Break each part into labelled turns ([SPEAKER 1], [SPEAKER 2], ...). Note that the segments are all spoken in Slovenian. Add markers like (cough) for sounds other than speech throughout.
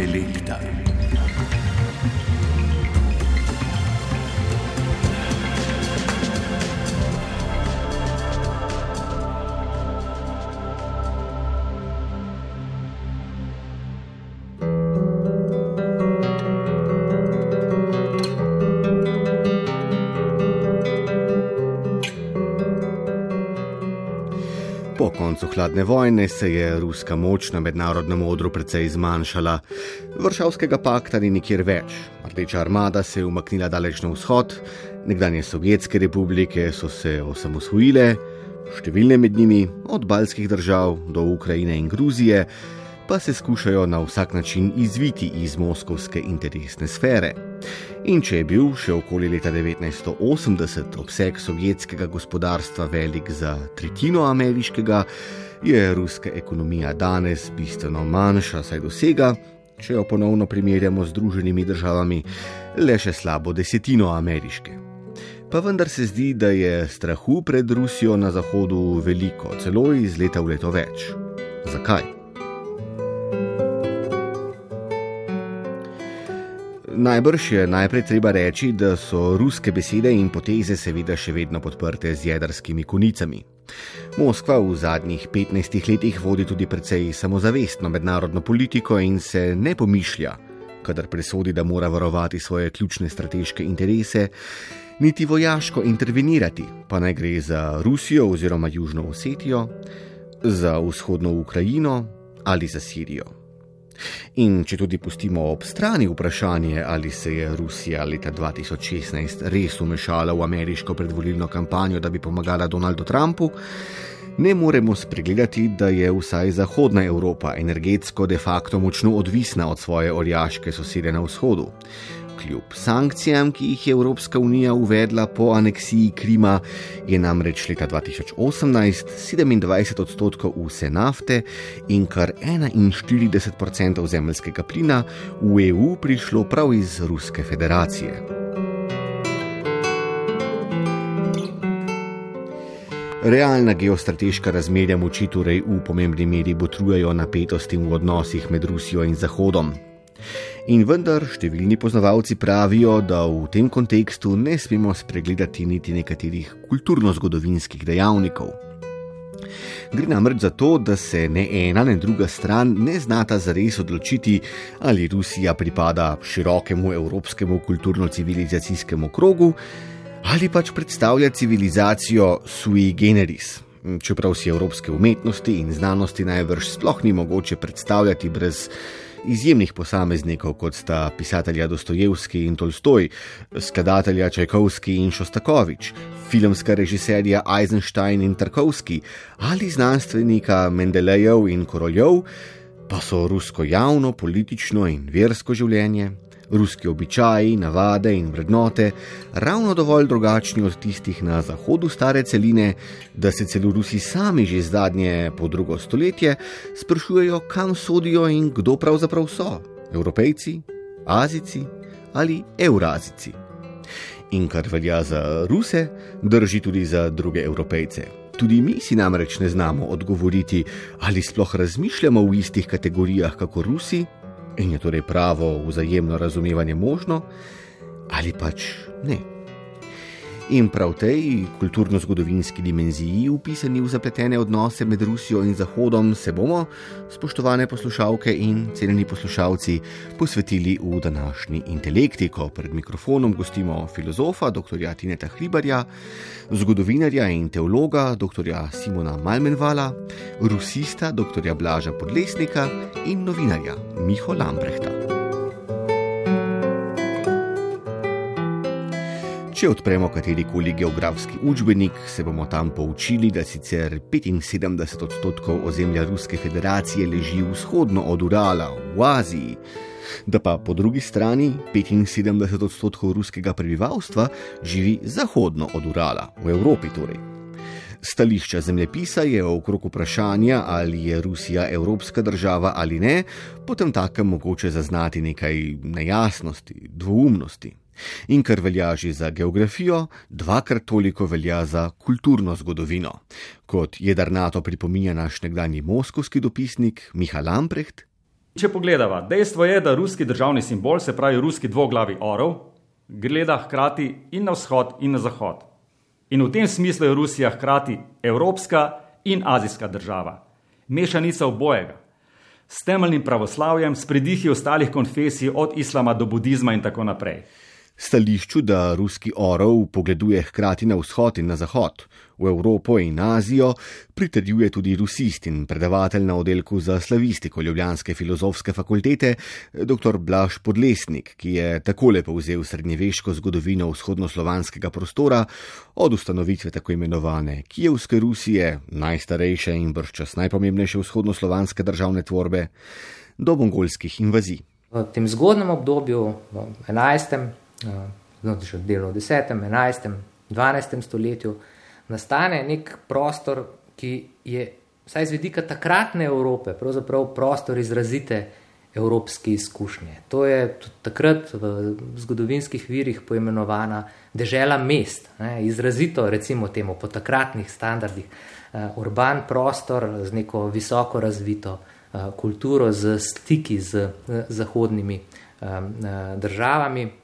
[SPEAKER 1] selecta. Hladne vojne se je ruska moč na mednarodnem odru precej zmanjšala. Vršavskega pakta ni nikjer več. Rdeča armada se je umaknila daleč na vzhod, nekdanje sovjetske republike so se osamosvojile, številne med njimi, od baljskih držav do Ukrajine in Gruzije, pa se skušajo na vsak način izviti iz moskovske interesne sfere. In če je bil še okoli leta 1980 obseg sovjetskega gospodarstva velik za tretjino ameriškega, je ruska ekonomija danes bistveno manjša, saj dosega, če jo ponovno primerjamo z Združenimi državami, le še slabo desetino ameriške. Pa vendar se zdi, da je strahu pred Rusijo na zahodu veliko, celo iz leta v leto več. Zakaj? Najbrž je najprej treba reči, da so ruske besede in poteze seveda še vedno podprte z jedrskimi konicami. Moskva v zadnjih 15 letih vodi tudi precej samozavestno mednarodno politiko in se ne pomišlja, kadar presodi, da mora varovati svoje ključne strateške interese, niti vojaško intervenirati, pa naj gre za Rusijo oziroma Južno Osetijo, za vzhodno Ukrajino ali za Sirijo. In če tudi pustimo ob strani vprašanje, ali se je Rusija leta 2016 res umešala v ameriško predvolilno kampanjo, da bi pomagala Donaldu Trumpu, ne moremo spregledati, da je vsaj Zahodna Evropa energetsko de facto močno odvisna od svoje orjaške sosede na vzhodu kljub sankcijam, ki jih je Evropska unija uvedla po aneksiji Krima, je namreč leta 2018 27 odstotkov vse nafte in kar 41 odstotkov zemljskega plina v EU prišlo prav iz Ruske federacije. Realna geostrateška razmerja moči torej v pomembni meri botrujejo napetostim v odnosih med Rusijo in Zahodom. In vendar številni poznavalci pravijo, da v tem kontekstu ne smemo spregledati niti nekaterih kulturno-zgodovinskih dejavnikov. Gre namreč za to, da se ne ena, ne druga stran ne znata zares odločiti, ali Rusija pripada širokemu evropskemu kulturno-civilizacijskemu krogu ali pač predstavlja civilizacijo sui generis. Čeprav si evropske umetnosti in znanosti najbrž sploh ni mogoče predstavljati brez izjemnih posameznikov, kot sta pisatelja Dostojevski in Tolstoj, skladatelja Čajkovski in Šostakovič, filmska režiserja Eisenstein in Tarkovski ali znanstvenika Mendelejev in Koroljev, pa so rusko javno, politično in versko življenje ruski običaji, navade in vrednote ravno dovolj drugačni od tistih na zahodu stare celine, da se celo Rusi sami že zadnje po drugo stoletje sprašujejo, kam sodijo in kdo pravzaprav so: Evropejci, Azici ali Eurazici. In kar velja za Ruse, drži tudi za druge Evropejce. Tudi mi si namreč ne znamo odgovoriti, ali sploh razmišljamo v istih kategorijah kot Rusi in je torej pravo vzajemno razumevanje možno, ali pač ne. In prav tej kulturno-zgodovinski dimenziji, upisani v zapletene odnose med Rusijo in Zahodom, se bomo, spoštovane poslušalke in cenjeni poslušalci, posvetili v današnji intelektiko. Pred mikrofonom gostimo filozofa dr. Tineta Hribarja, zgodovinarja in teologa dr. Simona Malmenvala, rusista dr. Blaža Podlesnika in novinarja Miho Lambrehta. Če odpremo katerikoli geografski učbenik, se bomo tam poučili, da sicer 75 odstotkov ozemlja Ruske federacije leži vzhodno od Urala, v Aziji, da pa po drugi strani 75 odstotkov ruskega prebivalstva živi zahodno od Urala, v Evropi torej. Stališča zemljepisa je okrog vprašanja, ali je Rusija evropska država ali ne, potem takem mogoče zaznati nekaj nejasnosti, dvoumnosti. In kar velja že za geografijo, dvakrat toliko velja za kulturno zgodovino. Kot jedrnato pripominja naš nekdani moskovski dopisnik Miha Lamprecht.
[SPEAKER 2] Če pogledamo, dejstvo je, da ruski državni simbol, se pravi ruski dvoglavi orov, gleda hkrati in na vzhod in na zahod. In v tem smislu je Rusija hkrati evropska in azijska država, mešanica obojega, s temeljnim pravoslavjem, s pridihi ostalih konfesij, od islama do budizma in tako naprej
[SPEAKER 1] stališču, da ruski orov pogleduje hkrati na vzhod in na zahod, v Evropo in Azijo, pritrjuje tudi rusist in predavatelj na oddelku za slavistiko Ljubljanske filozofske fakultete, dr. Blaž Podlesnik, ki je takole povzel srednjeveško zgodovino vzhodnoslovanskega prostora od ustanovitve tako imenovane Kijevske Rusije, najstarejše in brščas najpomembnejše vzhodnoslovanske državne tvorbe, do mongolskih invazij.
[SPEAKER 3] V tem zgodnem obdobju, v 11 znotraj še delo v 10., 11., 12. stoletju, nastane nek prostor, ki je, vsaj z vidika takratne Evrope, pravzaprav prostor izrazite evropske izkušnje. To je tudi takrat v zgodovinskih virih poimenovana dežela mest, ne, izrazito, recimo temu po takratnih standardih, uh, urban prostor z neko visoko razvito uh, kulturo, z stiki z uh, zahodnimi um, uh, državami.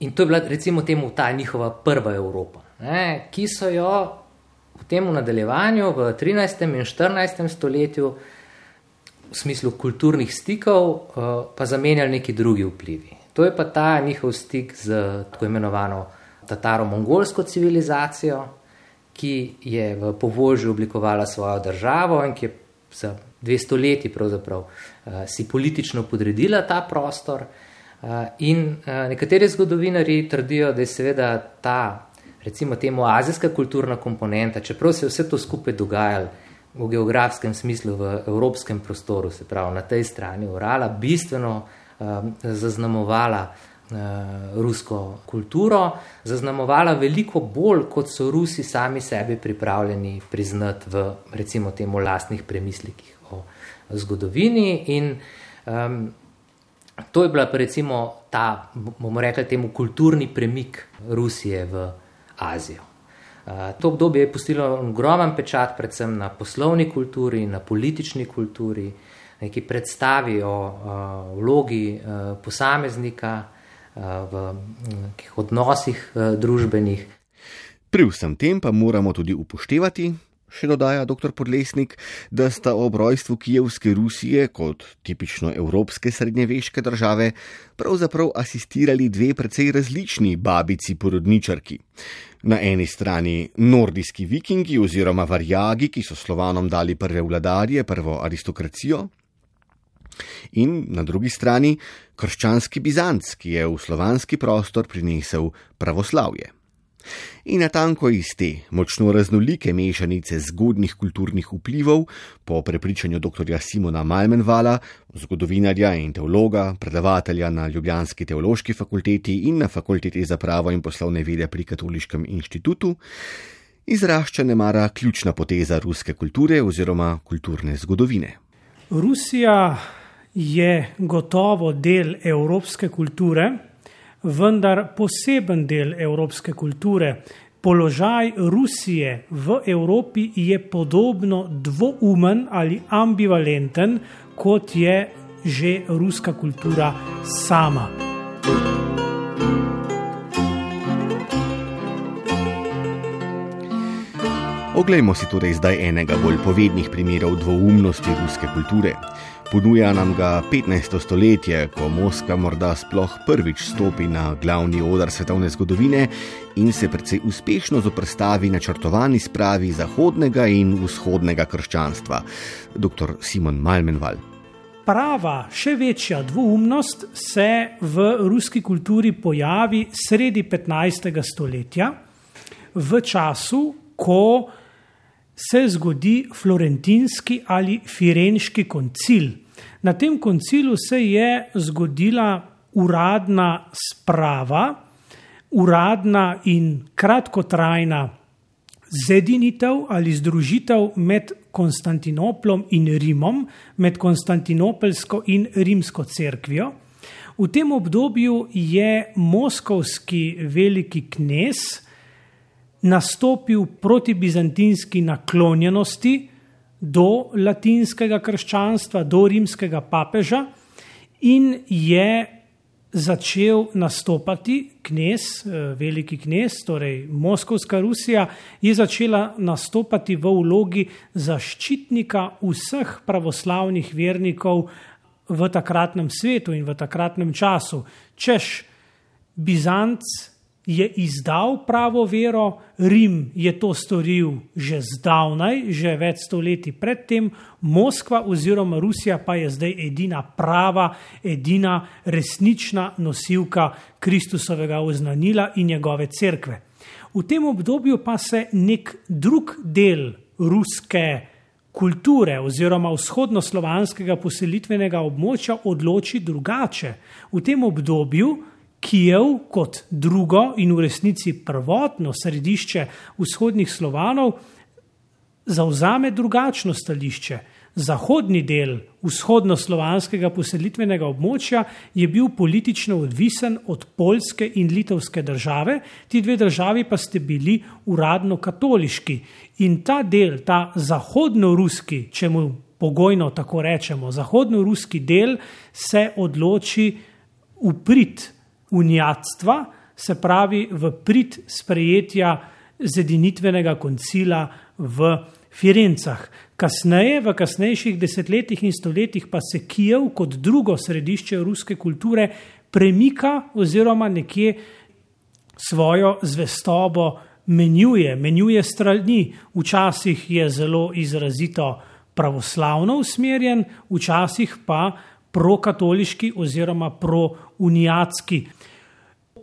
[SPEAKER 3] In to je bila, recimo, temu, ta njihova prva Evropa, ne, ki so jo v tem nadaljevanju v 13. in 14. stoletju, v smislu kulturnih stikov, uh, pa zamenjali neki drugi vplivi. To je pa ta njihov stik z tako imenovano tataro-mongolsko civilizacijo, ki je v Povožju oblikovala svojo državo in ki je za dve stoletji pravzaprav uh, si politično podredila ta prostor. Eh, in eh, nekateri zgodovinari trdijo, da je seveda ta, recimo, temu azijska kulturna komponenta, čeprav se je vse to skupaj dogajalo v geografskem smislu v evropskem prostoru, se pravi na tej strani Urala, bistveno um, zaznamovala rusko kulturo, zaznamovala veliko bolj, kot so Rusi sami sebi pripravljeni priznati v, recimo, temu lastnih premislikih o zgodovini in um, To je bila pa recimo ta, bomo rekli, temu kulturni premik Rusije v Azijo. To obdobje je pustilo ogromen pečat, predvsem na poslovni kulturi, na politični kulturi, neki predstavi o vlogi posameznika v nekih odnosih družbenih.
[SPEAKER 1] Pri vsem tem pa moramo tudi upoštevati, Še dodaja dr. Podlesnik, da sta ob rojstvu Kijevske Rusije kot tipično evropske srednjeveške države pravzaprav asistirali dve precej različni babici porodničarki. Na eni strani nordijski vikingi oziroma varjagi, ki so slovanom dali prve vladarje, prvo aristokracijo, in na drugi strani krščanski Bizanc, ki je v slovanski prostor prinesel pravoslavje. In natanko iz te močno raznolike mešanice zgodnih kulturnih vplivov, po prepričanju dr. Simona Malmenvala, zgodovinarja in teologa, predavatelja na Ljubljanski teološki fakulteti in na fakulteti za pravo in poslovne vede pri Katoliškem inštitutu, izrašča ne mara ključna poteza ruske kulture oziroma kulturne zgodovine.
[SPEAKER 4] Rusija je gotovo del evropske kulture vendar poseben del evropske kulture. Položaj Rusije v Evropi je podobno dvoumen ali ambivalenten, kot je že ruska kultura sama.
[SPEAKER 1] Oglejmo si torej zdaj enega bolj povednih primerov dvoumnosti ruske kulture. Ponuja nam ga 15. stoletje, ko Moskva morda sploh prvič stopi na glavni odar svetovne zgodovine in se precej uspešno zoprstavi načrtovani spravi zahodnega in vzhodnega krščanstva. Dr. Simon Malmenval.
[SPEAKER 4] Prava, še večja dvoumnost se v ruski kulturi pojavi sredi 15. stoletja, v času, ko se zgodi florentinski ali firenški koncil. Na tem koncilu se je zgodila uradna sprava, uradna in kratkotrajna zedinitev ali združitev med Konstantinoplom in Rimom, med Konstantinopelsko in Rimsko cerkvijo. V tem obdobju je moskovski veliki knez, nastopil proti bizantinski naklonjenosti do latinskega krščanstva, do rimskega papeža in je začel nastopati knes, eh, veliki knes, torej Moskovska Rusija, je začela nastopati v vlogi zaščitnika vseh pravoslavnih vernikov v takratnem svetu in v takratnem času. Češ Bizanc je izdal pravo vero, Rim je to storil že zdavnaj, že več stoletij predtem, Moskva oziroma Rusija pa je zdaj edina prava, edina resnična nosilka Kristusovega oznanila in njegove cerkve. V tem obdobju pa se nek drug del ruske kulture oziroma vzhodnoslovanskega poselitvenega območja odloči drugače. V tem obdobju Kijev kot drugo in v resnici prvotno središče vzhodnih Slovanov zauzame drugačno stališče. Zahodni del vzhodnoslovanskega poselitvenega območja je bil politično odvisen od polske in litovske države, ti dve državi pa ste bili uradno katoliški. In ta del, ta zahodno-ruski, če mu pogojno tako rečemo, zahodno-ruski del se odloči uprit unijatstva, se pravi v prid sprejetja zedinitvenega koncila v Firencah. Kasneje, v kasnejših desetletjih in stoletjih, pa se Kijev kot drugo središče ruske kulture premika oziroma nekje svojo zvestobo menjuje, menjuje strani. Včasih je zelo izrazito pravoslavno usmerjen, včasih pa prokatoliški oziroma prounijatski.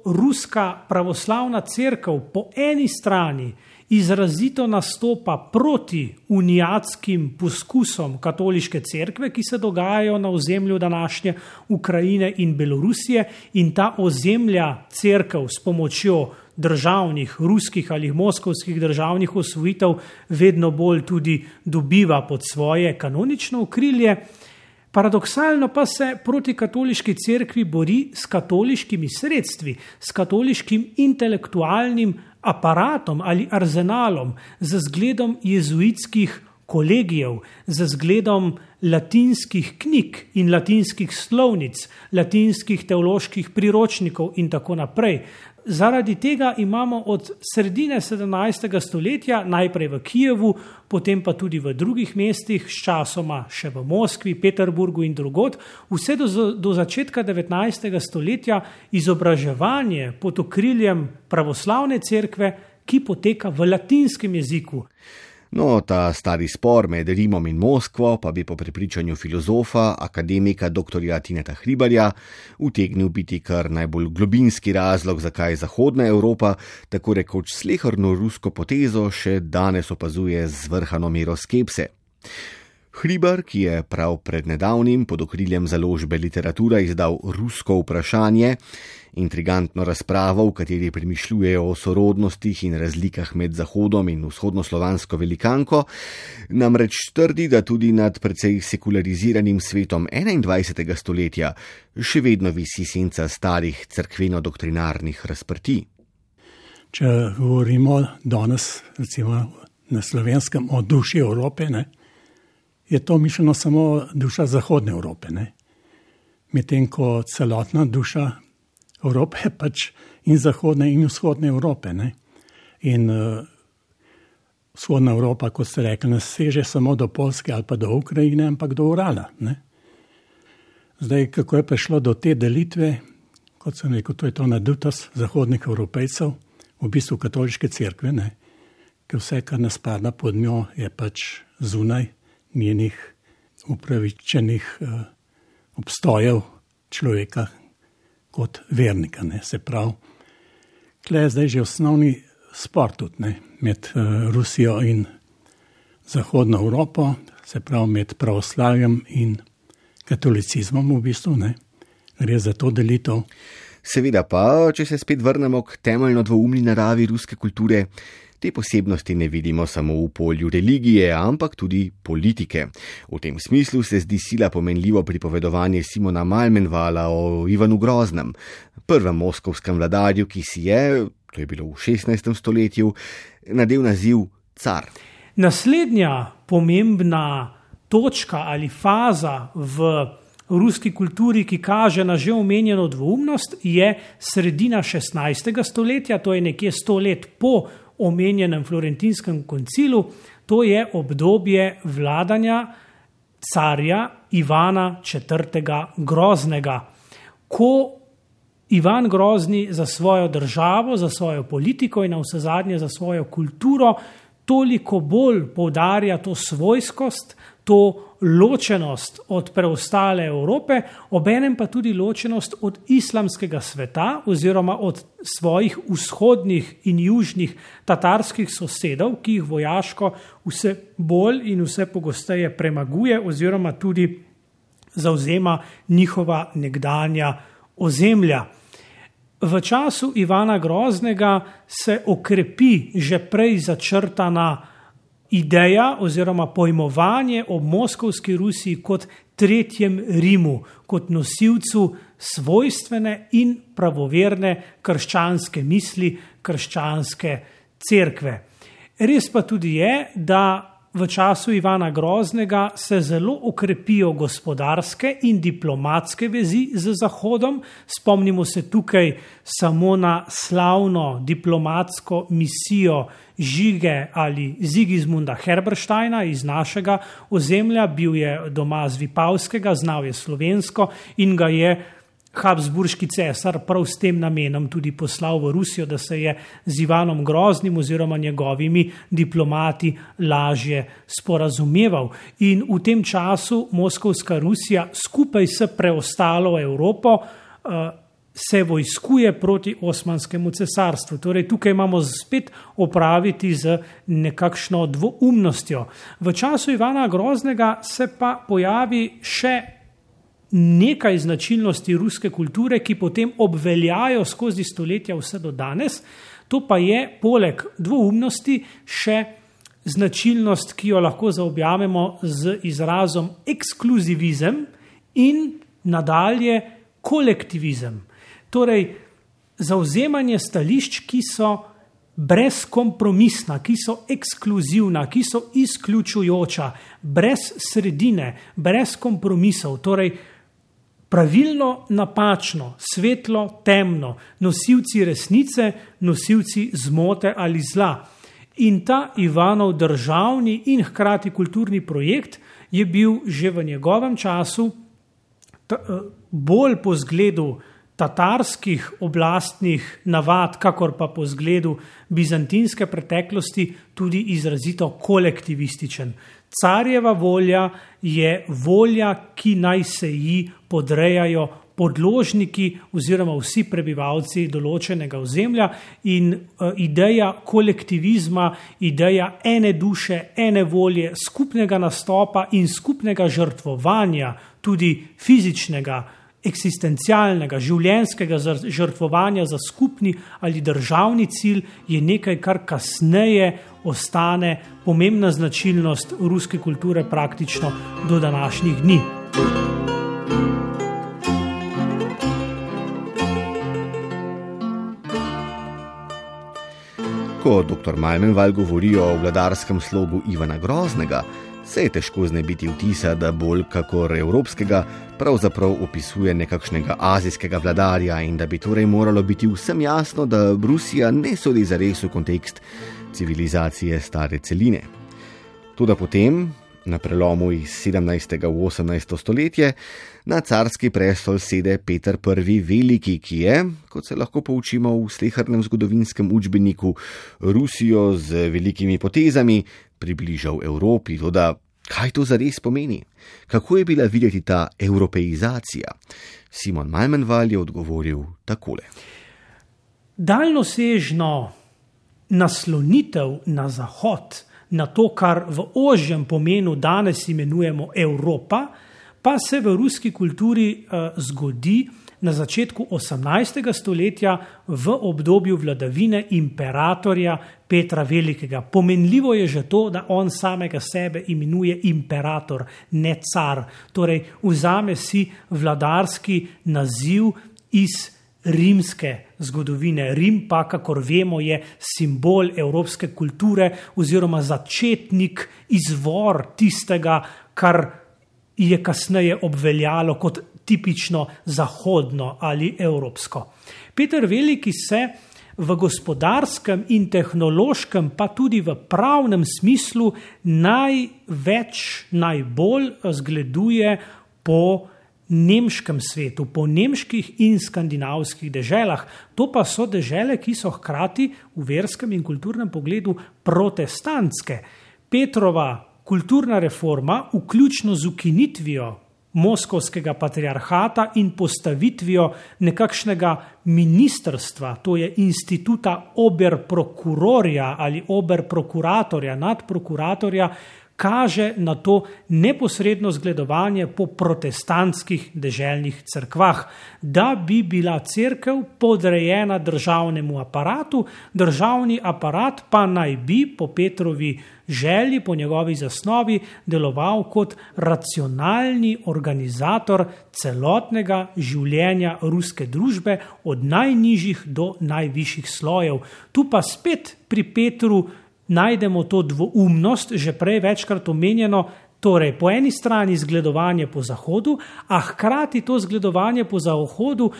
[SPEAKER 4] Ruska pravoslavna crkva po eni strani izrazito nastopa proti unijatskim poskusom katoliške cerkve, ki se dogajajo na ozemlju današnje Ukrajine in Belorusije, in ta ozemlja cerkev s pomočjo državnih, ruskih ali moskovskih državnih osvojitev vedno bolj tudi dobiva pod svoje kanonično okrilje. Paradoksalno pa se proti katoliški cerkvi bori s katoliškimi sredstvi, s katoliškim intelektualnim aparatom ali arzenalom, z zgledom jezuitskih kolegijev, z zgledom latinskih knjig in latinskih slovnic, latinskih teoloških priročnikov in tako naprej. Zaradi tega imamo od sredine 17. stoletja, najprej v Kijevu, potem pa tudi v drugih mestih, sčasoma še v Moskvi, Peterburgu in drugod, vse do, do začetka 19. stoletja izobraževanje pod okriljem pravoslavne cerkve, ki poteka v latinskem jeziku.
[SPEAKER 1] No, ta stari spor med Rimom in Moskvo pa bi po prepričanju filozofa, akademika dr. Tineta Hribarja, utegnil biti kar najbolj globinski razlog, zakaj Zahodna Evropa tako rekoč slehrno rusko potezo še danes opazuje z vrhano mero skepse. Hribar, ki je prav pred nedavnim pod okriljem založbe literatura izdal Rusko vprašanje, intrigantno razpravo, v kateri premišljujejo o sorodnostih in razlikah med Zahodom in vzhodnoslovansko velikanko, namreč trdi, da tudi nad precej sekulariziranim svetom 21. stoletja še vedno visi senca starih crkveno-doktrinarnih razprti.
[SPEAKER 5] Če govorimo danes, recimo na slovenskem, o duši Evrope, ne? Je to mišljeno samo duša Zahodne Evrope. Medtem ko celotna duša Evrope je pač in Zahodne in Vzhodne Evrope. Ne? In uh, Vzhodna Evropa, kot ste rekli, ne seže samo do Polske ali pa do Ukrajine, ampak do Urala. Ne? Zdaj, kako je prišlo do te delitve, kot sem rekel, to je to nadutost zahodnih evropejcev, v bistvu katoliške cerkve, ker vse, kar nas spada pod njo, je pač zunaj njenih upravičenih uh, obstojev človeka kot vernika. Ne. Se pravi, tle je zdaj že osnovni spor tudi ne, med uh, Rusijo in Zahodno Evropo, se pravi med pravoslavjem in katolicizmom v bistvu. Ne. Gre za to delitev.
[SPEAKER 1] Seveda pa, če se spet vrnemo k temeljno dvoumni naravi ruske kulture, Te posebnosti ne vidimo samo v polju religije, ampak tudi politike. V tem smislu se zdi sila pomenljivo pripovedovanje Simona Malmenvala o Ivanu Groznem, prvem moskovskem vladarju, ki si je, to je bilo v 16. stoletju, nadel naziv car.
[SPEAKER 4] Naslednja pomembna točka ali faza v ruski kulturi, ki kaže na že omenjeno dvoumnost, je sredina 16. stoletja, to je nekje 100 let po omenjenem Florentinskem koncilu, to je obdobje vladanja carja Ivana IV. Groznega. Ko Ivan Grozni za svojo državo, za svojo politiko in na vse zadnje za svojo kulturo toliko bolj poudarja to svojskost, to ločenost od preostale Evrope, obenem pa tudi ločenost od islamskega sveta oziroma od svojih vzhodnih in južnih tatarskih sosedov, ki jih vojaško vse bolj in vse pogosteje premaguje oziroma tudi zauzema njihova nekdanja ozemlja. V času Ivana Groznega se okrepi že prej začrtana ideja oziroma pojmovanje o Moskovski Rusiji kot tretjem Rimu, kot nosilcu svojstvene in pravoverne krščanske misli, krščanske cerkve. Res pa tudi je, da v času Ivana Groznega se zelo okrepijo gospodarske in diplomatske vezi z Zahodom. Spomnimo se tukaj samo na slavno diplomatsko misijo Žige ali Zigizmunda Herbersteina iz našega ozemlja, bil je doma z Vipavskega, znal je slovensko in ga je Habsburški cesar prav s tem namenom tudi poslal v Rusijo, da se je z Ivanom Groznim oziroma njegovimi diplomati lažje sporazumeval. In v tem času Moskovska Rusija skupaj s preostalo Evropo uh, se vojskuje proti Osmanskemu cesarstvu. Torej, tukaj imamo spet opraviti z nekakšno dvoumnostjo. V času Ivana Groznega se pa pojavi še nekaj značilnosti ruske kulture, ki potem obveljajo skozi stoletja vse do danes. To pa je poleg dvoumnosti še značilnost, ki jo lahko zaobjamemo z izrazom ekskluzivizem in nadalje kolektivizem. Torej, zauzemanje stališč, ki so brezkompromisna, ki so ekskluzivna, ki so izključujoča, brez sredine, brez kompromisov. Torej, pravilno, napačno, svetlo, temno, nosilci resnice, nosilci zmote ali zla. In ta Ivanov državni in hkrati kulturni projekt je bil že v njegovem času eh, bolj po zgledu tatarskih oblastnih navad, kakor pa po zgledu bizantinske preteklosti, tudi izrazito kolektivističen. Carjeva volja je volja, ki naj se ji podrejajo podložniki oziroma vsi prebivalci določenega ozemlja in uh, ideja kolektivizma, ideja ene duše, ene volje, skupnega nastopa in skupnega žrtvovanja, tudi fizičnega, eksistencialnega, življenskega žrtvovanja za skupni ali državni cilj, je nekaj, kar kasneje ostane pomembna značilnost ruske kulture praktično do današnjih dni.
[SPEAKER 1] Ko dr. Malmenval govori o vladarskem slogu Ivana Groznega, se je težko znebiti vtisa, da bolj kakor evropskega, pravzaprav opisuje nekakšnega azijskega vladarja in da bi torej moralo biti vsem jasno, da Rusija ne sodi za res v kontekst civilizacije stare celine. Tudi potem, na prelomu iz 17. v 18. stoletje, na carski prestol sede Peter I. Veliki, ki je, kot se lahko poučimo v slehrnem zgodovinskem učbeniku, Rusijo z velikimi potezami približal Evropi. Toda kaj to zares pomeni? Kako je bila videti ta evropeizacija? Simon Malmenval je odgovoril takole.
[SPEAKER 4] Daljnosežno naslonitev na Zahod, na to, kar v ožjem pomenu danes imenujemo Evropa, pa se v ruski kulturi uh, zgodi na začetku 18. stoletja v obdobju vladavine imperatorja Petra Velikega. Pomenljivo je že to, da on samega sebe imenuje imperator, ne car. Torej, vzame si vladarski naziv iz rimske zgodovine. Rim pa, kakor vemo, je simbol evropske kulture oziroma začetnik, izvor tistega, kar je kasneje obveljalo kot tipično zahodno ali evropsko. Peter Veliki se v gospodarskem in tehnološkem, pa tudi v pravnem smislu največ, najbolj zgleduje po nemškem svetu, po nemških in skandinavskih deželah. To pa so dežele, ki so hkrati v verskem in kulturnem pogledu protestantske. Petrova kulturna reforma, vključno z ukinitvijo Moskovskega patriarhata in postavitvijo nekakšnega ministrstva, to je instituta oberprokurorja ali oberprokuratorja, nadprokuratorja, kaže na to neposredno zgledovanje po protestantskih deželnih crkvah, da bi bila crkva podrejena državnemu aparatu, državni aparat pa naj bi po Petrovi želji, po njegovi zasnovi, deloval kot racionalni organizator celotnega življenja ruske družbe, od najnižjih do najvišjih slojev. Tu pa spet pri Petru najdemo to dvoumnost, že prej večkrat omenjeno, torej po eni strani zgledovanje po Zahodu, a hkrati to zgledovanje po Zahodu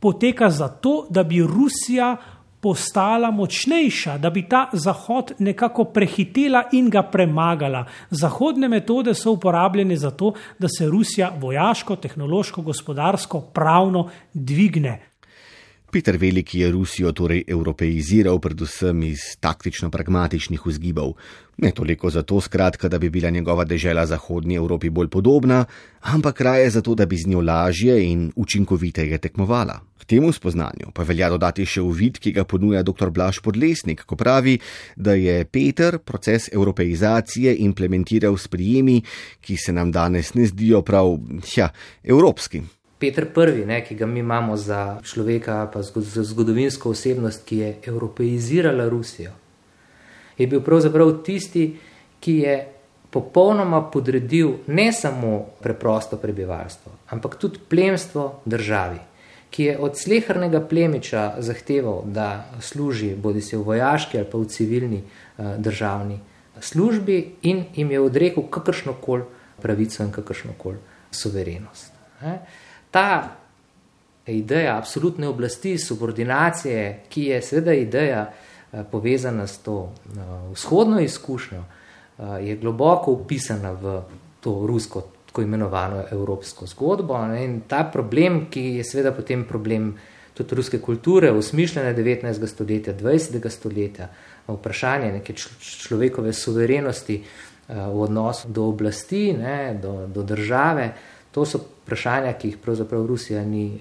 [SPEAKER 4] poteka zato, da bi Rusija postala močnejša, da bi ta Zahod nekako prehitela in ga premagala. Zahodne metode so uporabljene zato, da se Rusija vojaško, tehnološko, gospodarsko, pravno dvigne.
[SPEAKER 1] Peter Veliki je Rusijo torej evropeiziral predvsem iz taktično-pragmatičnih vzgibov. Ne toliko zato, skratka, da bi bila njegova dežela Zahodnji Evropi bolj podobna, ampak raje zato, da bi z njo lažje in učinkoviteje tekmovala. K temu spoznanju pa velja dodati še uvid, ki ga ponuja dr. Blaž Podlesnik, ko pravi, da je Peter proces evropeizacije implementiral s prijemi, ki se nam danes ne zdijo prav, ja, evropski.
[SPEAKER 3] Petr I., ne, ki ga mi imamo za človeka, pa za zgodovinsko osebnost, ki je evropeizirala Rusijo, je bil pravzaprav tisti, ki je popolnoma podredil ne samo preprosto prebivalstvo, ampak tudi plemstvo državi, ki je od slehrnega plemiča zahteval, da služi bodi se v vojaški ali pa v civilni uh, državni službi in jim je odrekel kakršno koli pravico in kakršno koli suverenost. Ne ta ideja absolutne oblasti, subordinacije, ki je seveda ideja eh, povezana s to eh, vzhodno izkušnjo, eh, je globoko upisana v to rusko, tako imenovano evropsko zgodbo. In ta problem, ki je seveda potem problem tudi ruske kulture, usmišljene 19. stoletja, 20. stoletja, vprašanje neke človekove suverenosti v odnosu do oblasti, ne, do, do države, To so vprašanja, ki jih pravzaprav Rusija ni,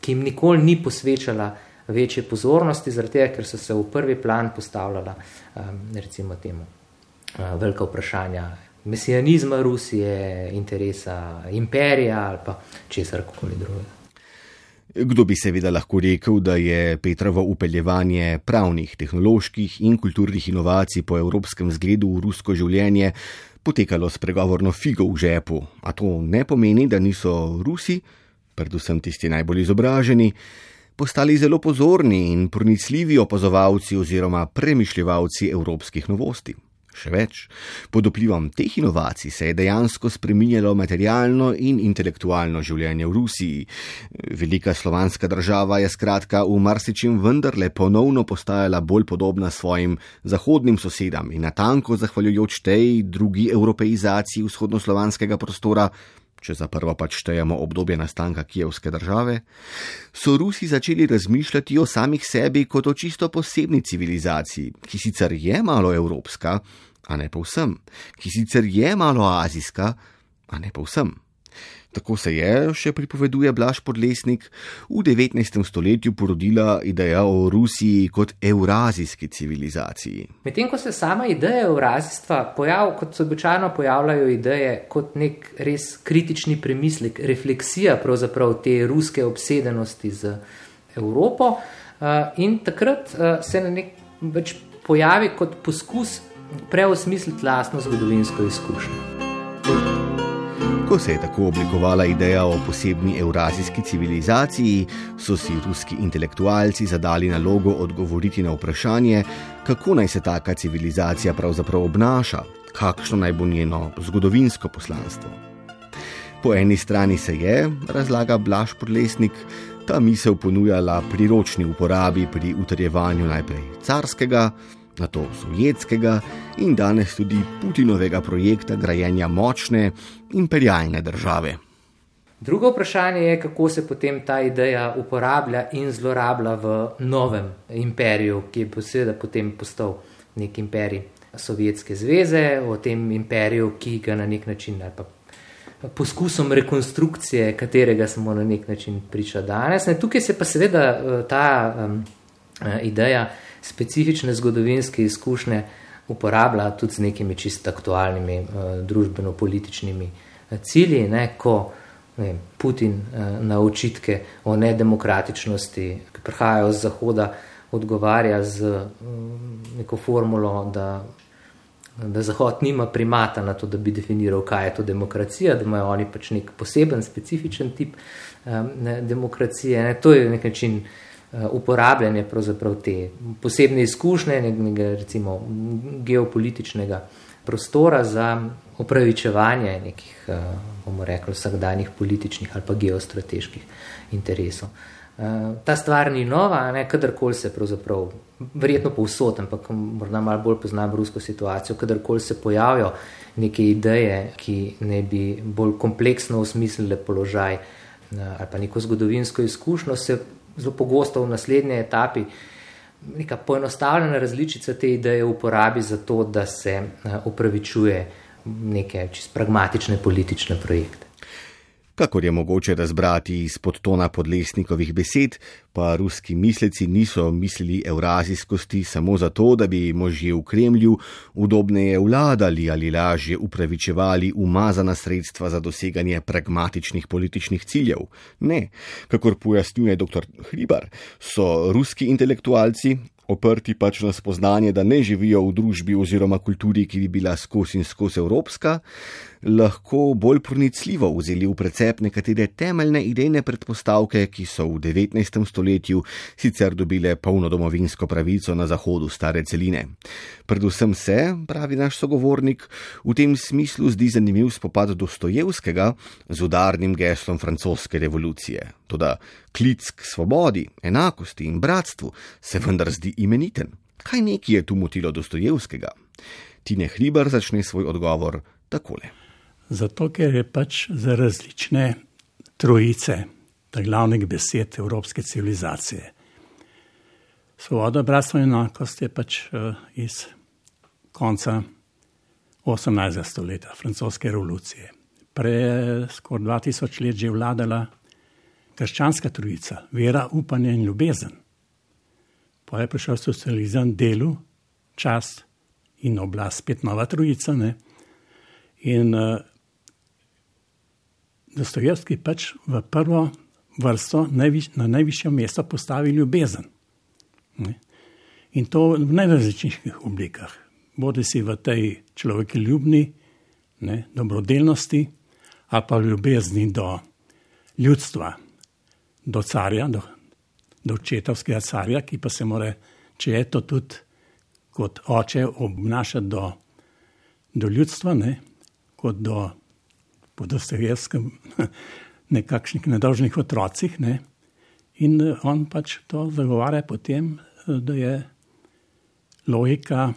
[SPEAKER 3] ki jim nikoli ni posvečala večje pozornosti, zaradi tega, ker so se v prvi plan postavljala recimo temu velika vprašanja mesijanizma Rusije, interesa imperija ali pa česar koli drugega.
[SPEAKER 1] Kdo bi seveda lahko rekel, da je Petrovo upeljevanje pravnih, tehnoloških in kulturnih inovacij po evropskem zgledu v rusko življenje potekalo s pregovorno figo v žepu, a to ne pomeni, da niso Rusi, predvsem tisti najbolj izobraženi, postali zelo pozorni in pronicljivi opazovalci oziroma premišljevalci evropskih novosti. Še več, pod vplivom teh inovacij se je dejansko spreminjalo materialno in intelektualno življenje v Rusiji. Velika slovanska država je skratka v marsičem vendarle ponovno postajala bolj podobna svojim zahodnim sosedam in natanko zahvaljujoč tej drugi evropeizaciji vzhodnoslovanskega prostora če za prvo pač štejemo obdobje nastanka Kijevske države, so Rusi začeli razmišljati o samih sebi kot o čisto posebni civilizaciji, ki sicer je malo evropska, a ne povsem, ki sicer je malo azijska, a ne povsem. Tako se je, še pripoveduje Blaž Podlesnik, v 19. stoletju porodila ideja o Rusiji kot eurazijski civilizaciji.
[SPEAKER 3] Medtem ko se sama ideja eurazijstva pojavlja, kot se običajno pojavljajo ideje, kot nek res kritični premislek, refleksija pravzaprav te ruske obsedenosti z Evropo, eh, in takrat eh, se na nek več pojavi kot poskus preosmisliti lastno zgodovinsko izkušnjo.
[SPEAKER 1] Ko se je tako oblikovala ideja o posebni evrazijski civilizaciji, so si ruski intelektualci zadali nalogo odgovoriti na vprašanje, kako naj se taka civilizacija pravzaprav obnaša, kakšno naj bo njeno zgodovinsko poslanstvo. Po eni strani se je, razlaga Blaž Podlesnik, ta misel ponujala priročni uporabi pri utrjevanju najprej carskega, na to sovjetskega in danes tudi Putinovega projekta grajenja močne imperialne države.
[SPEAKER 3] Drugo vprašanje je, kako se potem ta ideja uporablja in zlorablja v novem imperiju, ki je seveda potem postal nek imperij Sovjetske zveze, o tem imperiju, ki ga na nek način ali pa poskusom rekonstrukcije, katerega smo na nek način priča danes. Ne, tukaj se pa seveda eh, ta um, ideja specifične zgodovinske izkušnje uporablja tudi z nekimi čisto aktualnimi uh, družbeno-političnimi uh, cilji, ne, ko ne, Putin uh, na očitke o nedemokratičnosti, ki prihajajo z Zahoda, odgovarja z um, neko formulo, da, da Zahod nima primata na to, da bi definiral, kaj je to demokracija, da imajo oni pač nek poseben, specifičen tip um, ne, demokracije. Ne, to je nek način. Eh, uporabljanje te posebne izkušnje, nekega recimo geopolitičnega prostora za upravičevanje nekih, eh, bomo rekli, vsakdanjih političnih ali pa geostrateških interesov. Eh, ta stvar ni nova, ne kadarkoli se pravzaprav, verjetno povsod, ampak morda malo bolj poznam rusko situacijo, kadarkoli se pojavijo neke ideje, ki ne bi bolj kompleksno osmislile položaj ali pa neko zgodovinsko izkušnjo, se zelo pogosto v naslednji etapi neka poenostavljena različica te ideje uporabi za to, da se upravičuje eh, neke čist pragmatične politične projekte.
[SPEAKER 1] Kakor je mogoče razbrati iz podtona podlesnikovih besed, pa ruski misleci niso mislili evrazijskosti samo zato, da bi možje v Kremlju udobneje vladali ali lažje upravičevali umazana sredstva za doseganje pragmatičnih političnih ciljev. Ne, kakor pojasnjuje dr. Hribar, so ruski intelektualci oprti pač na spoznanje, da ne živijo v družbi oziroma kulturi, ki bi bila skozi in skozi evropska, lahko bolj pronicljivo vzeli v precep nekatere temeljne idejne predpostavke, ki so v 19. stoletju sicer dobile polno domovinsko pravico na zahodu stare celine. Predvsem se, pravi naš sogovornik, v tem smislu zdi zanimiv spopad Dostojevskega z udarnim geslom francoske revolucije. Toda klic k svobodi, enakosti in bratstvu se vendar zdi imeniten. Kaj neki je tu motilo Dostojevskega? Tine Hriber začne svoj odgovor takole.
[SPEAKER 5] Zato, ker je pač za različne trojice, ta glavnih besed evropske civilizacije. Svoboda, bratstvo in enakost je pač uh, iz konca 18. stoletja, francoske revolucije. Prej skoraj 2000 let že vladala krščanska trojica, vera, upanje in ljubezen. Pa je prišel socializem, delu, čas in oblast, spet nova trojica. In uh, Dostojevski pač v prvo vrsto najviš, na najvišjo mesto postavi ljubezen. Ne? In to v najrazličnejših oblikah. Bodi si v tej človeku ljubni, ne, dobrodelnosti, ali pa ljubezni do ljudstva, do carja, do, do očetovskega carja, ki pa se mora, če je to tudi kot oče, obnašati do, do ljudstva, ne, kot do podostojevskem, (laughs) nekakšnih nedožnih otrocih. Ne, in on pač to zagovarja potem, da je logika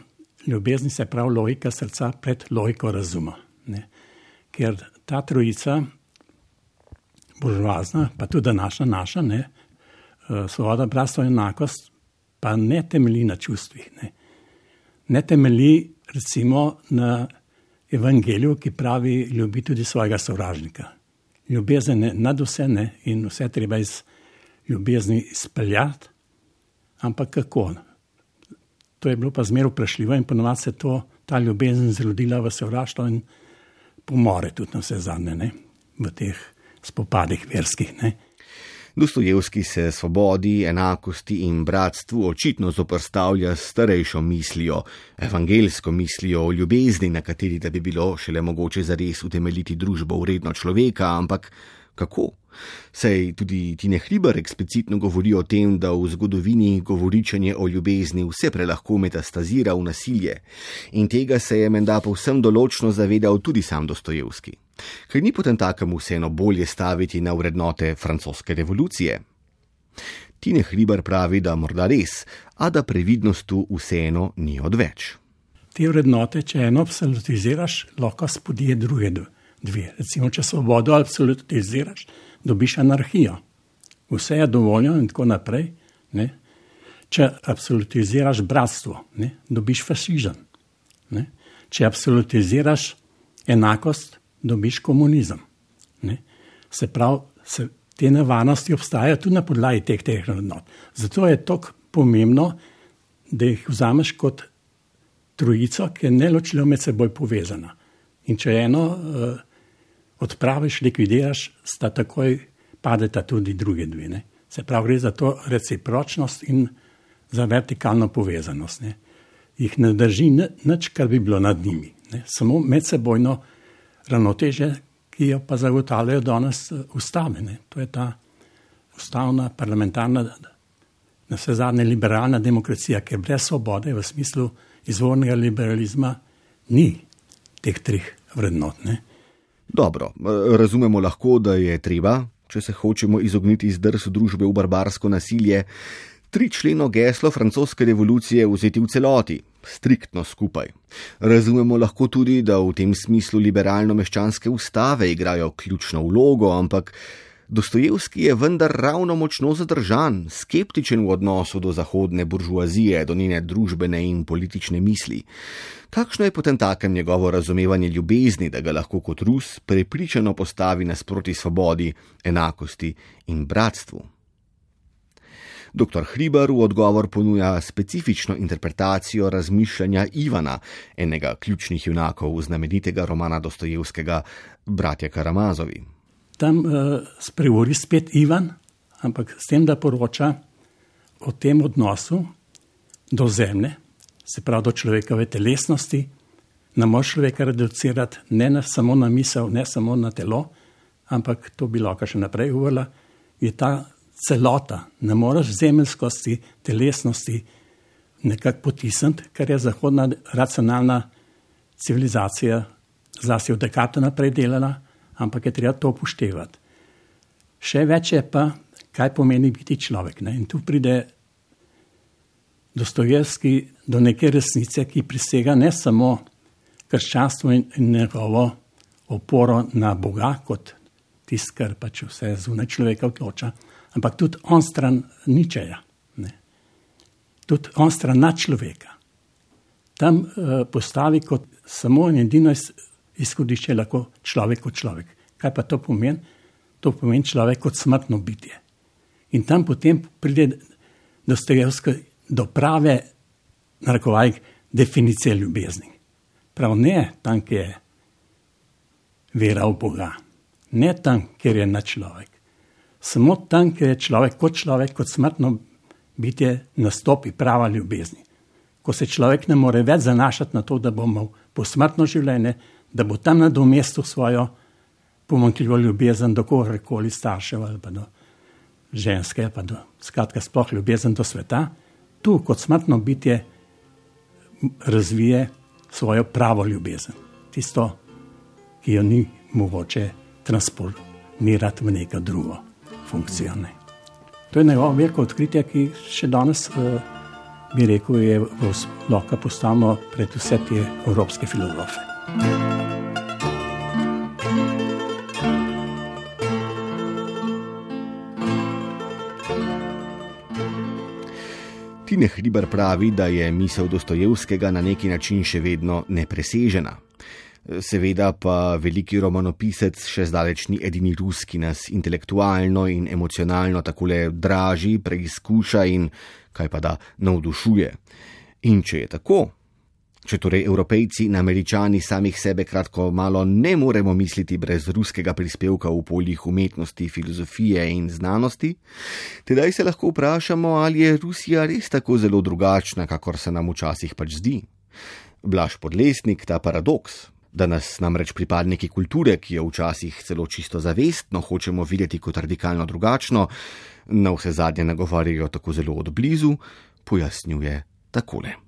[SPEAKER 5] ljubezni, se pravi logika srca pred logiko razuma. Ne. Ker ta trojica buržoazna, pa tudi naša, naša, ne, eh, svoboda, bratstvo in enakost, pa ne temelji na čustvih. Ne, ne temelji recimo na evangeliju, ki pravi: ljubi tudi svojega sovražnika. Ljubezen je nad vse ne in vse treba iz ljubezni izpeljati, ampak kako? To je bilo pa zmerno vprašljivo in ponovadi se to, ta ljubezen zrodila v sovraštvo in pomore tudi na vse zadnje, ne, v teh spopadih verskih. Ne.
[SPEAKER 1] Dostojevski se svobodi, enakosti in bratstvu očitno zoprstavlja s starejšo mislijo, evangelsko mislijo o ljubezni, na kateri da bi bilo šele mogoče zares utemeljiti družbo vredno človeka, ampak kako? Sej tudi Tine Hriber eksplicitno govori o tem, da v zgodovini govoričenje o ljubezni vse prelahko metastazira v nasilje, in tega se je menda povsem določno zavedal tudi sam Dostojevski. Ker ni potem takem vseeno bolje staviti na vrednote francoske revolucije? Tine Hriber pravi, da morda res, a da previdnost tu vseeno ni odveč.
[SPEAKER 5] Te vrednote, če eno absolutiziraš, lahko spodije druge dve. Recimo, če svobodo absolutiziraš, dobiš anarhijo. Vse je dovoljeno in tako naprej. Ne? Če absolutiziraš bratstvo, ne? dobiš fašizem. Ne? Če absolutiziraš enakost, dobiš komunizem. Ne? Se pravi, se, te nevarnosti obstajajo tudi na podlagi teh teh vrednot. Zato je to pomembno, da jih vzameš kot trojico, ki je neločljivo med seboj povezana. In če eno uh, odpraviš, likvidiraš, sta takoj padeta tudi druge dve. Ne? Se pravi, gre za to recipročnost in za vertikalno povezanost. Ne? Jih ne drži nič, kar bi bilo nad njimi. Ne? Samo medsebojno ravnoteže, ki jo pa zagotavljajo danes ustave. Ne? To je ta ustavna, parlamentarna, na vse zadnje liberalna demokracija, ker brez svobode v smislu izvornega liberalizma ni teh treh vrednot. Ne?
[SPEAKER 1] Dobro, razumemo lahko, da je treba, če se hočemo izogniti zdrsu družbe v barbarsko nasilje, tri členo geslo francoske revolucije vzeti v celoti, striktno skupaj. Razumemo lahko tudi, da v tem smislu liberalno-meščanske ustave igrajo ključno vlogo, ampak Dostojevski je vendar ravno močno zadržan, skeptičen v odnosu do zahodne buržuazije, do njene družbene in politične misli. Kakšno je potem takem njegovo razumevanje ljubezni, da ga lahko kot Rus prepričano postavi nasproti svobodi, enakosti in bratstvu? Dr. Hriber v odgovor ponuja specifično interpretacijo razmišljanja Ivana, enega ključnih junakov znamenitega romana Dostojevskega Bratja Karamazovi
[SPEAKER 5] tam uh, spregovori spet Ivan, ampak s tem, da poroča o tem odnosu do zemlje, se pravi do človekove telesnosti, ne moreš človeka reducirati ne na, samo na misel, ne samo na telo, ampak to bi lahko še naprej govorila, je ta celota, ne moreš zemeljskosti, telesnosti nekako potisniti, kar je zahodna racionalna civilizacija, zlasti od Dekata naprej delala ampak je treba to upoštevati. Še več je pa, kaj pomeni biti človek. Ne? In tu pride Dostojevski do neke resnice, ki prisega ne samo krščanstvo in, in njegovo oporo na Boga, kot tisto, kar pač vse zunaj človeka odloča, ampak tudi on stran ničeja. Ne? Tudi on stran nad človeka. Tam uh, postavi kot samo in edino izhodišče lahko človek kot človek. Kaj pa to pomeni? To pomeni človek kot smrtno bitje. In tam potem pride Dostojevski do prave, narekovaj, definicije ljubezni. Prav ne tam, kjer je vera v Boga, ne tam, kjer je na človek. Samo tam, kjer je človek kot človek, kot smrtno bitje, nastopi prava ljubezni. Ko se človek ne more več zanašati na to, da bo imel posmrtno življenje, da bo tam nadomestil svojo pomankljivo ljubezen do kogarkoli staršev ali pa do ženske, pa do skratka sploh ljubezen do sveta, tu kot smrtno bitje razvije svojo pravo ljubezen, tisto, ki jo ni mogoče transportirati v neko drugo funkcijo. Ne. To je njegovo veliko odkritje, ki še danes, uh, bi rekel, je lahko postavljeno pred vse te evropske filozofe.
[SPEAKER 1] Tine Hriber pravi, da je misel Dostojevskega na neki način še vedno nepresežena. Seveda pa veliki romanopisec še zdaleč ni edini rus, ki nas intelektualno in emocionalno tako le draži, preizkuša in kaj pa da navdušuje. In če je tako, Če torej evropejci in američani samih sebe kratko malo ne moremo misliti brez ruskega prispevka v poljih umetnosti, filozofije in znanosti, tedaj se lahko vprašamo, ali je Rusija res tako zelo drugačna, kakor se nam včasih pač zdi. Blaž podlesnik ta paradoks, da nas namreč pripadniki kulture, ki jo včasih celo čisto zavestno hočemo videti kot radikalno drugačno, na vse zadnje nagovarjajo tako zelo od blizu, pojasnjuje takole.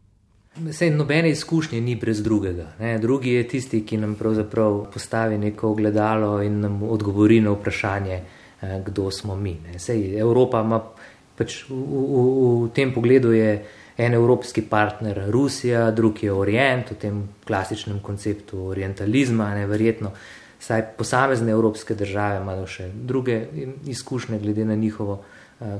[SPEAKER 3] Vse nobene izkušnje ni brez drugega. Ne. Drugi je tisti, ki nam pravzaprav postavi neko ogledalo in nam odgovori na vprašanje, eh, kdo smo mi. Sej, Evropa ima pač v, v, v tem pogledu je en evropski partner Rusija, drugi je Orient v tem klasičnem konceptu orientalizma, neverjetno. Saj posamezne evropske države imajo še druge izkušnje glede na njihovo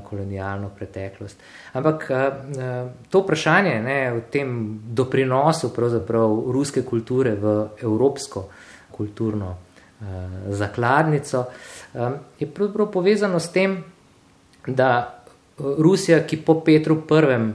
[SPEAKER 3] kolonialno preteklost. Ampak eh, eh, to vprašanje ne, o tem doprinosu ruske kulture v evropsko kulturno zakladnico je pravzaprav povezano s tem, da Rusija, ki po Petru I.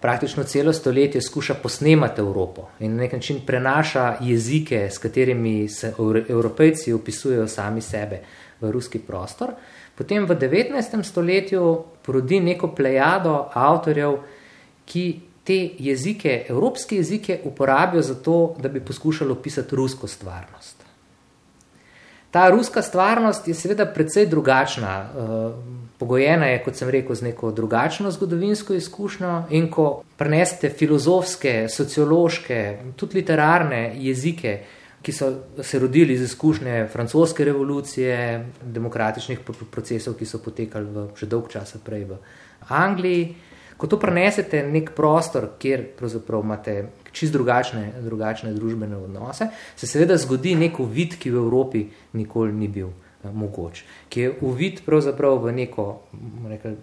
[SPEAKER 3] praktično celo stoletje skuša posnemati Evropo in na nek način prenaša jezike, s katerimi se evropejci opisujejo sami sebe v ruski prostor, potem v 19. stoletju porodi neko plejado avtorjev, ki te jezike, evropske jezike, uporabijo za to, da bi poskušali opisati rusko stvarnost. Ta ruska stvarnost je seveda precej drugačna. Eh, pogojena je, kot sem rekel, z neko drugačno zgodovinsko izkušnjo in ko prenesete filozofske, sociološke, tudi literarne jezike, ki so se rodili iz izkušnje francoske revolucije, demokratičnih procesov, ki so potekali v, že dolg časa prej v Angliji. Ko to prenesete nek prostor, kjer imate čist drugačne, drugačne družbene odnose, se seveda zgodi nek uvid, ki v Evropi nikoli ni bil mogoč. Ki je uvid pravzaprav v neko rekel,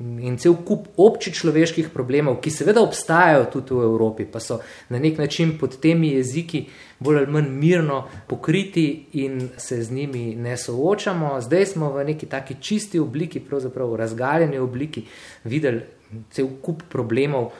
[SPEAKER 3] in cel kup občih človeških problemov, ki seveda obstajajo tudi v Evropi, pa so na nek način pod temi jeziki bolj ali manj mirno pokriti in se z njimi ne soočamo. Zdaj smo v neki taki čisti obliki, pravzaprav v razgaljeni obliki, videli cel kup problemov,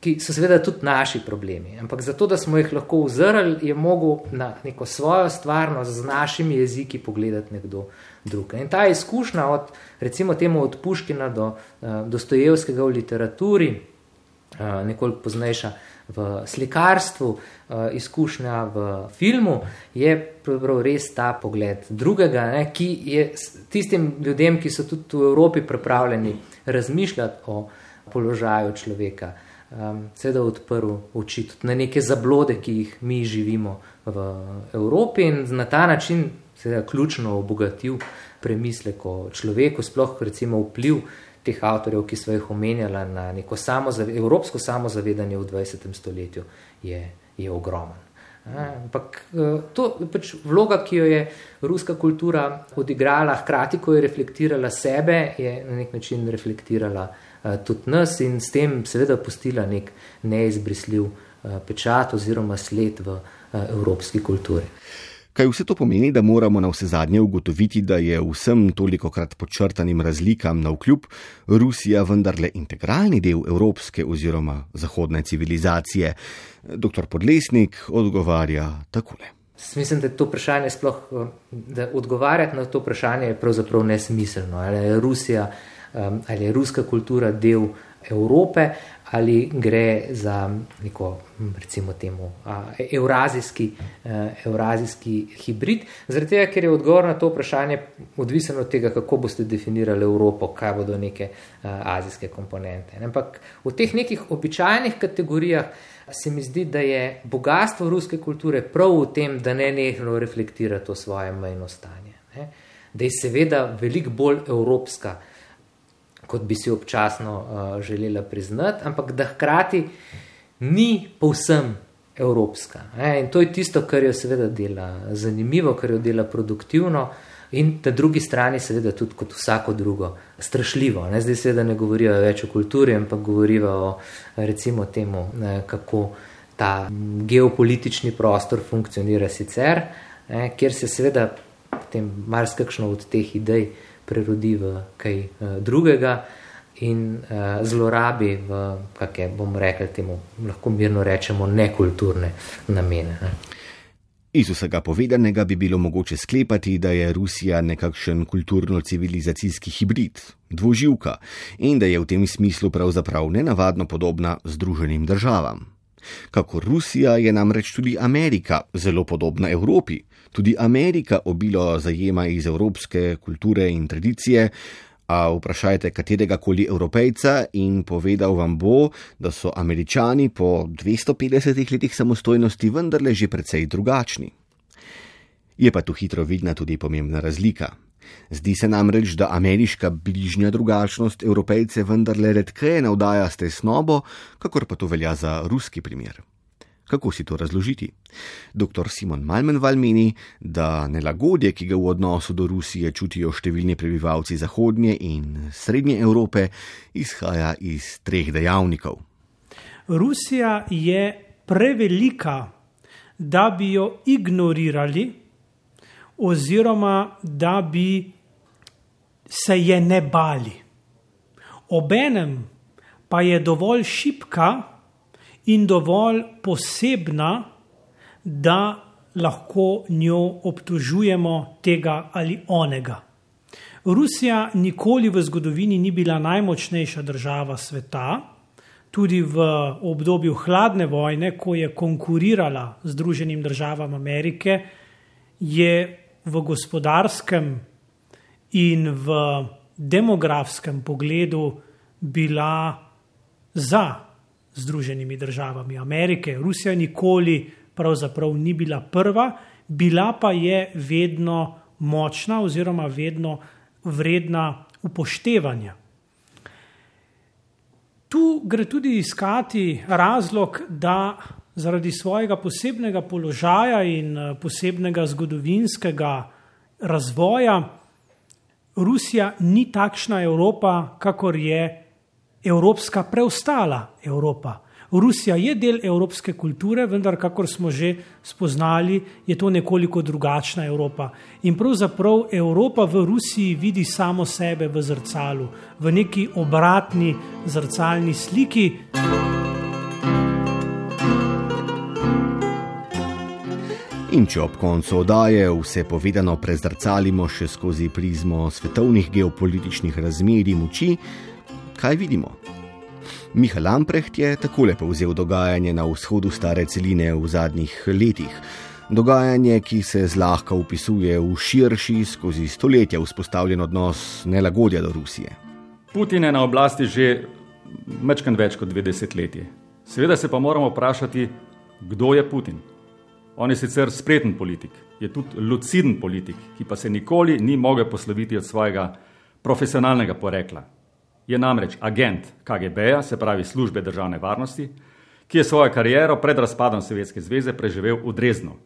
[SPEAKER 3] ki so seveda tudi naši problemi. Ampak zato, da smo jih lahko uzrli, je mogel na neko svojo stvarnost z našimi jeziki pogledati nekdo drug. In ta izkušnja od, recimo, temu od Puškina do uh, Dostojevskega v literaturi, uh, nekoliko poznejša v slikarstvu, uh, izkušnja v filmu, je pravzaprav res ta pogled drugega, ne, ki je tistim ljudem, ki so tudi v Evropi pripravljeni razmišljati o položaju človeka. Um, Seveda odprl oči tudi na neke zablode, ki jih mi živimo v Evropi, in na ta način seveda ključno obogatil premislek o človeku, sploh recimo vpliv teh avtorjev, ki so jih omenjala na neko samozave, evropsko samozavedanje v 20. stoletju, je, je ogromen. Ampak to je pač vloga, ki jo je ruska kultura odigrala, hkrati, ko je reflektirala sebe, je na nek način reflektirala tudi nas in s tem seveda pustila nek neizbrisljiv pečat oziroma sled v evropski kulturi.
[SPEAKER 1] Kaj vse to pomeni, da moramo na vse zadnje ugotoviti, da je vsem toliko krat počrtanim razlikam na vkljub Rusija vendarle integralni del evropske oziroma zahodne civilizacije? Dr. Podlesnik odgovarja takole.
[SPEAKER 3] Mislim, da je to vprašanje sploh, da odgovarjati na to vprašanje je pravzaprav nesmiselno. Ali je Rusija, ali je ruska kultura del Evrope, ali gre za neko, recimo, temu, evrazijski, evrazijski hibrid. Zaradi tega, ker je odgovor na to vprašanje odvisen od tega, kako boste definirali Evropo, kaj bodo neke azijske komponente. Ampak v teh nekih običajnih kategorijah se mi zdi, da je bogatstvo ruske kulture prav v tem, da ne nehno reflektira to svoje majno stanje. Da je seveda veliko bolj evropska kot bi si občasno uh, želela priznati, ampak da hkrati ni povsem evropska. E, in to je tisto, kar jo seveda dela zanimivo, kar jo dela produktivno. In na drugi strani, seveda, tudi kot vsako drugo, strašljivo. Ne? Zdaj, seveda, ne govorijo več o kulturi, ampak govorijo o recimo temu, ne, kako ta geopolitični prostor funkcionira sicer, ne? kjer se seveda potem marsikakšno od teh idej uh, prerodi v kaj uh, drugega. in uh, zlorabi v, kako bomo rekli, temu lahko mirno rečemo, nekulturne namene. Ne.
[SPEAKER 1] Iz vsega povedanega bi bilo mogoče sklepati, da je Rusija nekakšen kulturno-civilizacijski hibrid, dvoživka in da je v tem smislu pravzaprav nenavadno podobna Združenim državam. Kako Rusija je namreč tudi Amerika, zelo podobna Evropi. Tudi Amerika obilo zajema iz evropske kulture in tradicije, a vprašajte katerega koli evropejca in povedal vam bo, da so američani po 250 letih samostojnosti vendarle že precej drugačni. Je pa tu hitro vidna tudi pomembna razlika. Zdi se namreč, da ameriška bližnja drugačnost evropejce vendarle redkeje navdaja s tesnobo, kakor pa to velja za ruski primer. Kako si to razložiti? Dr. Simon Malmenval meni, da nelagodje, ki ga v odnosu do Rusije čutijo številni prebivalci Zahodnje in Srednje Evrope, izhaja iz treh dejavnikov.
[SPEAKER 4] Rusija je prevelika, da bi jo ignorirali, oziroma da bi se je ne bali. Obenem pa je dovolj šipka, in dovolj posebna, da lahko njo obtožujemo tega ali onega. Rusija nikoli v zgodovini ni bila najmočnejša država sveta, tudi v obdobju hladne vojne, ko je konkurirala Združenim državam Amerike, je v gospodarskem in v demografskem pogledu bila za Združenimi državami Amerike. Rusija nikoli pravzaprav ni bila prva, bila pa je vedno močna oziroma vedno vredna upoštevanja. Tu gre tudi iskati razlog, da zaradi svojega posebnega položaja in eh, posebnega zgodovinskega razvoja Rusija ni takšna Evropa, kakor je evropska preostala Evropa. Rusija je del evropske kulture, vendar, kakor smo že spoznali, je to nekoliko drugačna Evropa. In pravzaprav Evropa v Rusiji vidi samo sebe v zrcalu, v neki obratni zrcalni sliki.
[SPEAKER 1] In če ob koncu oddaje vse povedano prezrcalimo še skozi prizmo svetovnih geopolitičnih razmerij moči, kaj vidimo? Miha Lamprecht je takole povzel dogajanje na vzhodu stare celine v zadnjih letih. Dogajanje, ki se zlahka upisuje v širši, skozi stoletja vzpostavljen odnos nelagodja do Rusije.
[SPEAKER 2] Putin je na oblasti že mečkan več kot dve desetletji. Seveda se pa moramo vprašati, kdo je Putin. On je sicer spreten politik, je tudi luciden politik, ki pa se nikoli ni mogel posloviti od svojega profesionalnega porekla je namreč agent KGB-ja, se pravi službe državne varnosti, ki je svojo kariero pred razpadom Sovjetske zveze preživel v Dreznu.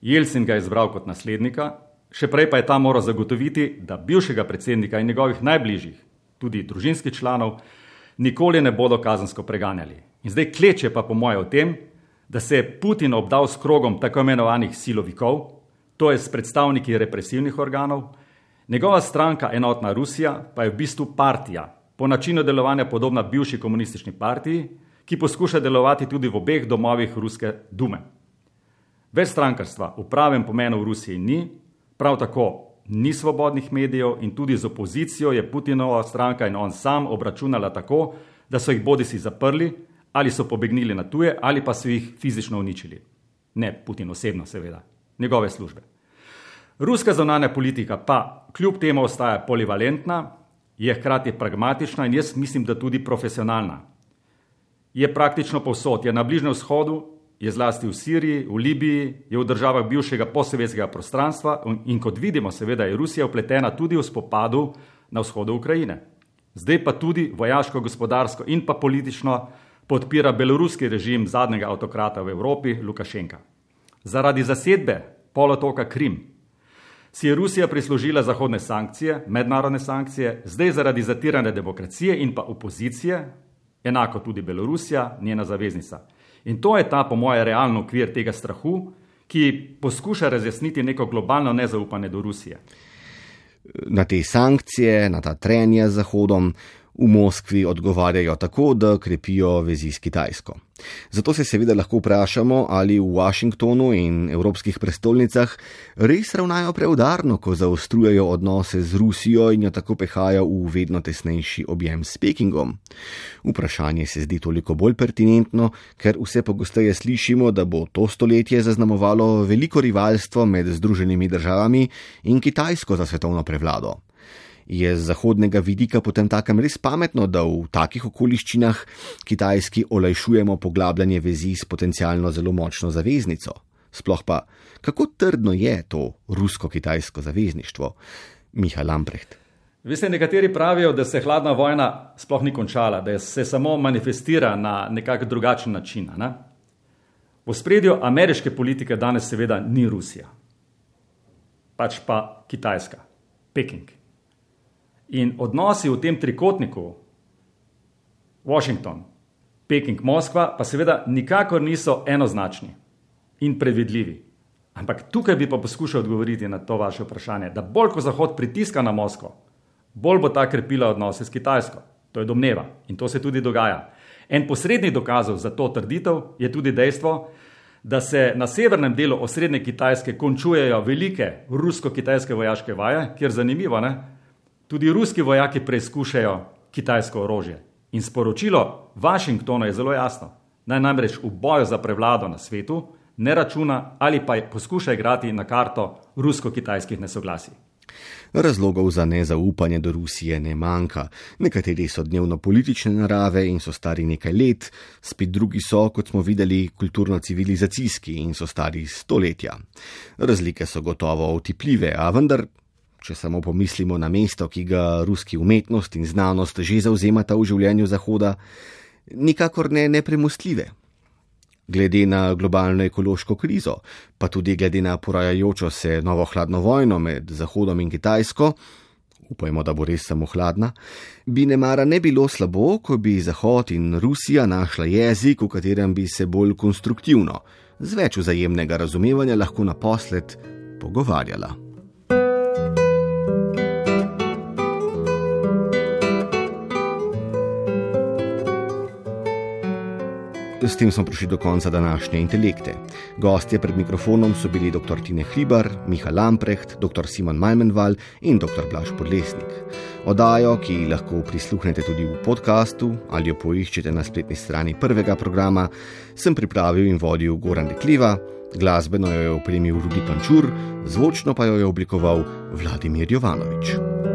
[SPEAKER 2] Jelcin ga je izbral kot naslednika, še prej pa je ta moral zagotoviti, da bivšega predsednika in njegovih najbližjih, tudi družinskih članov, nikoli ne bodo kazensko preganjali. In zdaj kleče pa po moje o tem, da se je Putin obdal s krogom tako imenovanih silovikov, to je s predstavniki represivnih organov, njegova stranka Enotna Rusija pa je v bistvu partija, po načinu delovanja podobna bivši komunistični partiji, ki poskuša delovati tudi v obeh domovih Ruske dume. Več strankarstva v pravem pomenu v Rusiji ni, prav tako ni svobodnih medijev in tudi z opozicijo je Putinova stranka in on sam obračunala tako, da so jih bodi si zaprli ali so pobegnili na tuje ali pa so jih fizično uničili. Ne Putin osebno, seveda, njegove službe. Ruska zonanja politika pa kljub temu ostaja polivalentna, je hkrati pragmatična in jaz mislim, da tudi profesionalna. Je praktično povsod, je na Bližnjem vzhodu, je zlasti v Siriji, v Libiji, je v državah bivšega posovjetskega prostranstva in kot vidimo, seveda je Rusija upletena tudi v spopadu na vzhodu Ukrajine. Zdaj pa tudi vojaško, gospodarsko in pa politično podpira beloruski režim zadnjega avtokrata v Evropi, Lukašenka. Zaradi zasedbe polotoka Krim si je Rusija prislužila zahodne sankcije, mednarodne sankcije, zdaj zaradi zatirane demokracije in pa opozicije, enako tudi Belorusija, njena zaveznica. In to je ta, po moje, realno okvir tega strahu, ki poskuša razjasniti neko globalno nezaupanje do Rusije.
[SPEAKER 1] Na te sankcije, na ta trenje z Zahodom, v Moskvi odgovarjajo tako, da krepijo vezi s Kitajsko. Zato se seveda lahko vprašamo, ali v Washingtonu in evropskih prestolnicah res ravnajo preudarno, ko zaostrujejo odnose z Rusijo in jo tako pehajo v vedno tesnejši objem s Pekingom. Vprašanje se zdi toliko bolj pertinentno, ker vse pogosteje slišimo, da bo to stoletje zaznamovalo veliko rivalstvo med Združenimi državami in Kitajsko za svetovno prevlado. Je z zahodnega vidika potem takem res pametno, da v takih okoliščinah Kitajski olajšujemo poglabljanje vezi s potencialno zelo močno zaveznico? Sploh pa, kako trdno je to rusko-kitajsko zavezništvo? Miha Lamprecht.
[SPEAKER 2] Veste, nekateri pravijo, da se hladna vojna sploh ni končala, da se samo manifestira na nekak drugačen način. Ne? V spredju ameriške politike danes seveda ni Rusija, pač pa Kitajska, Peking. In odnosi v tem trikotniku, Washington, Peking, Moskva, pa seveda nikakor niso enoznačni in predvidljivi. Ampak tukaj bi pa poskušal odgovoriti na to vaše vprašanje, da bolj ko Zahod pritiska na Moskvo, bolj bo ta krepila odnose s Kitajsko. To je domneva in to se tudi dogaja. En posredni dokaz za to trditev je tudi dejstvo, da se na severnem delu osrednje Kitajske končujejo velike rusko-kitajske vojaške vaje, kjer zanimivo, ne, Tudi ruski vojaki preizkušajo kitajsko orožje. In sporočilo Washingtona je zelo jasno. Naj namreč v boju za prevlado na svetu ne računa ali pa poskuša igrati na karto rusko-kitajskih nesoglasij.
[SPEAKER 1] Razlogov za nezaupanje do Rusije ne manjka. Nekateri so dnevno politične narave in so stari nekaj let, spet drugi so, kot smo videli, kulturno-civilizacijski in so stari stoletja. Razlike so gotovo otipljive, a vendar če samo pomislimo na mesto, ki ga ruski umetnost in znanost že zauzemata v življenju Zahoda, nikakor ne nepremostljive. Glede na globalno ekološko krizo, pa tudi glede na porajajočo se novo hladno vojno med Zahodom in Kitajsko, upajmo, da bo res samo hladna, bi ne mara ne bilo slabo, ko bi Zahod in Rusija našla jezik, v katerem bi se bolj konstruktivno, z več vzajemnega razumevanja lahko naposled pogovarjala. S tem smo prišli do konca današnje intelekte. Gostje pred mikrofonom so bili dr. Tine Hribar, Miha Lamprecht, dr. Simon Malmenval in dr. Blaž Podlesnik. Odajo, ki lahko prisluhnete tudi v podkastu ali jo poiščete na spletni strani prvega programa, sem pripravil in vodil Goran Dekliva, glasbeno jo je opremil Rudi Pančur, zvočno pa jo je oblikoval Vladimir Jovanovič.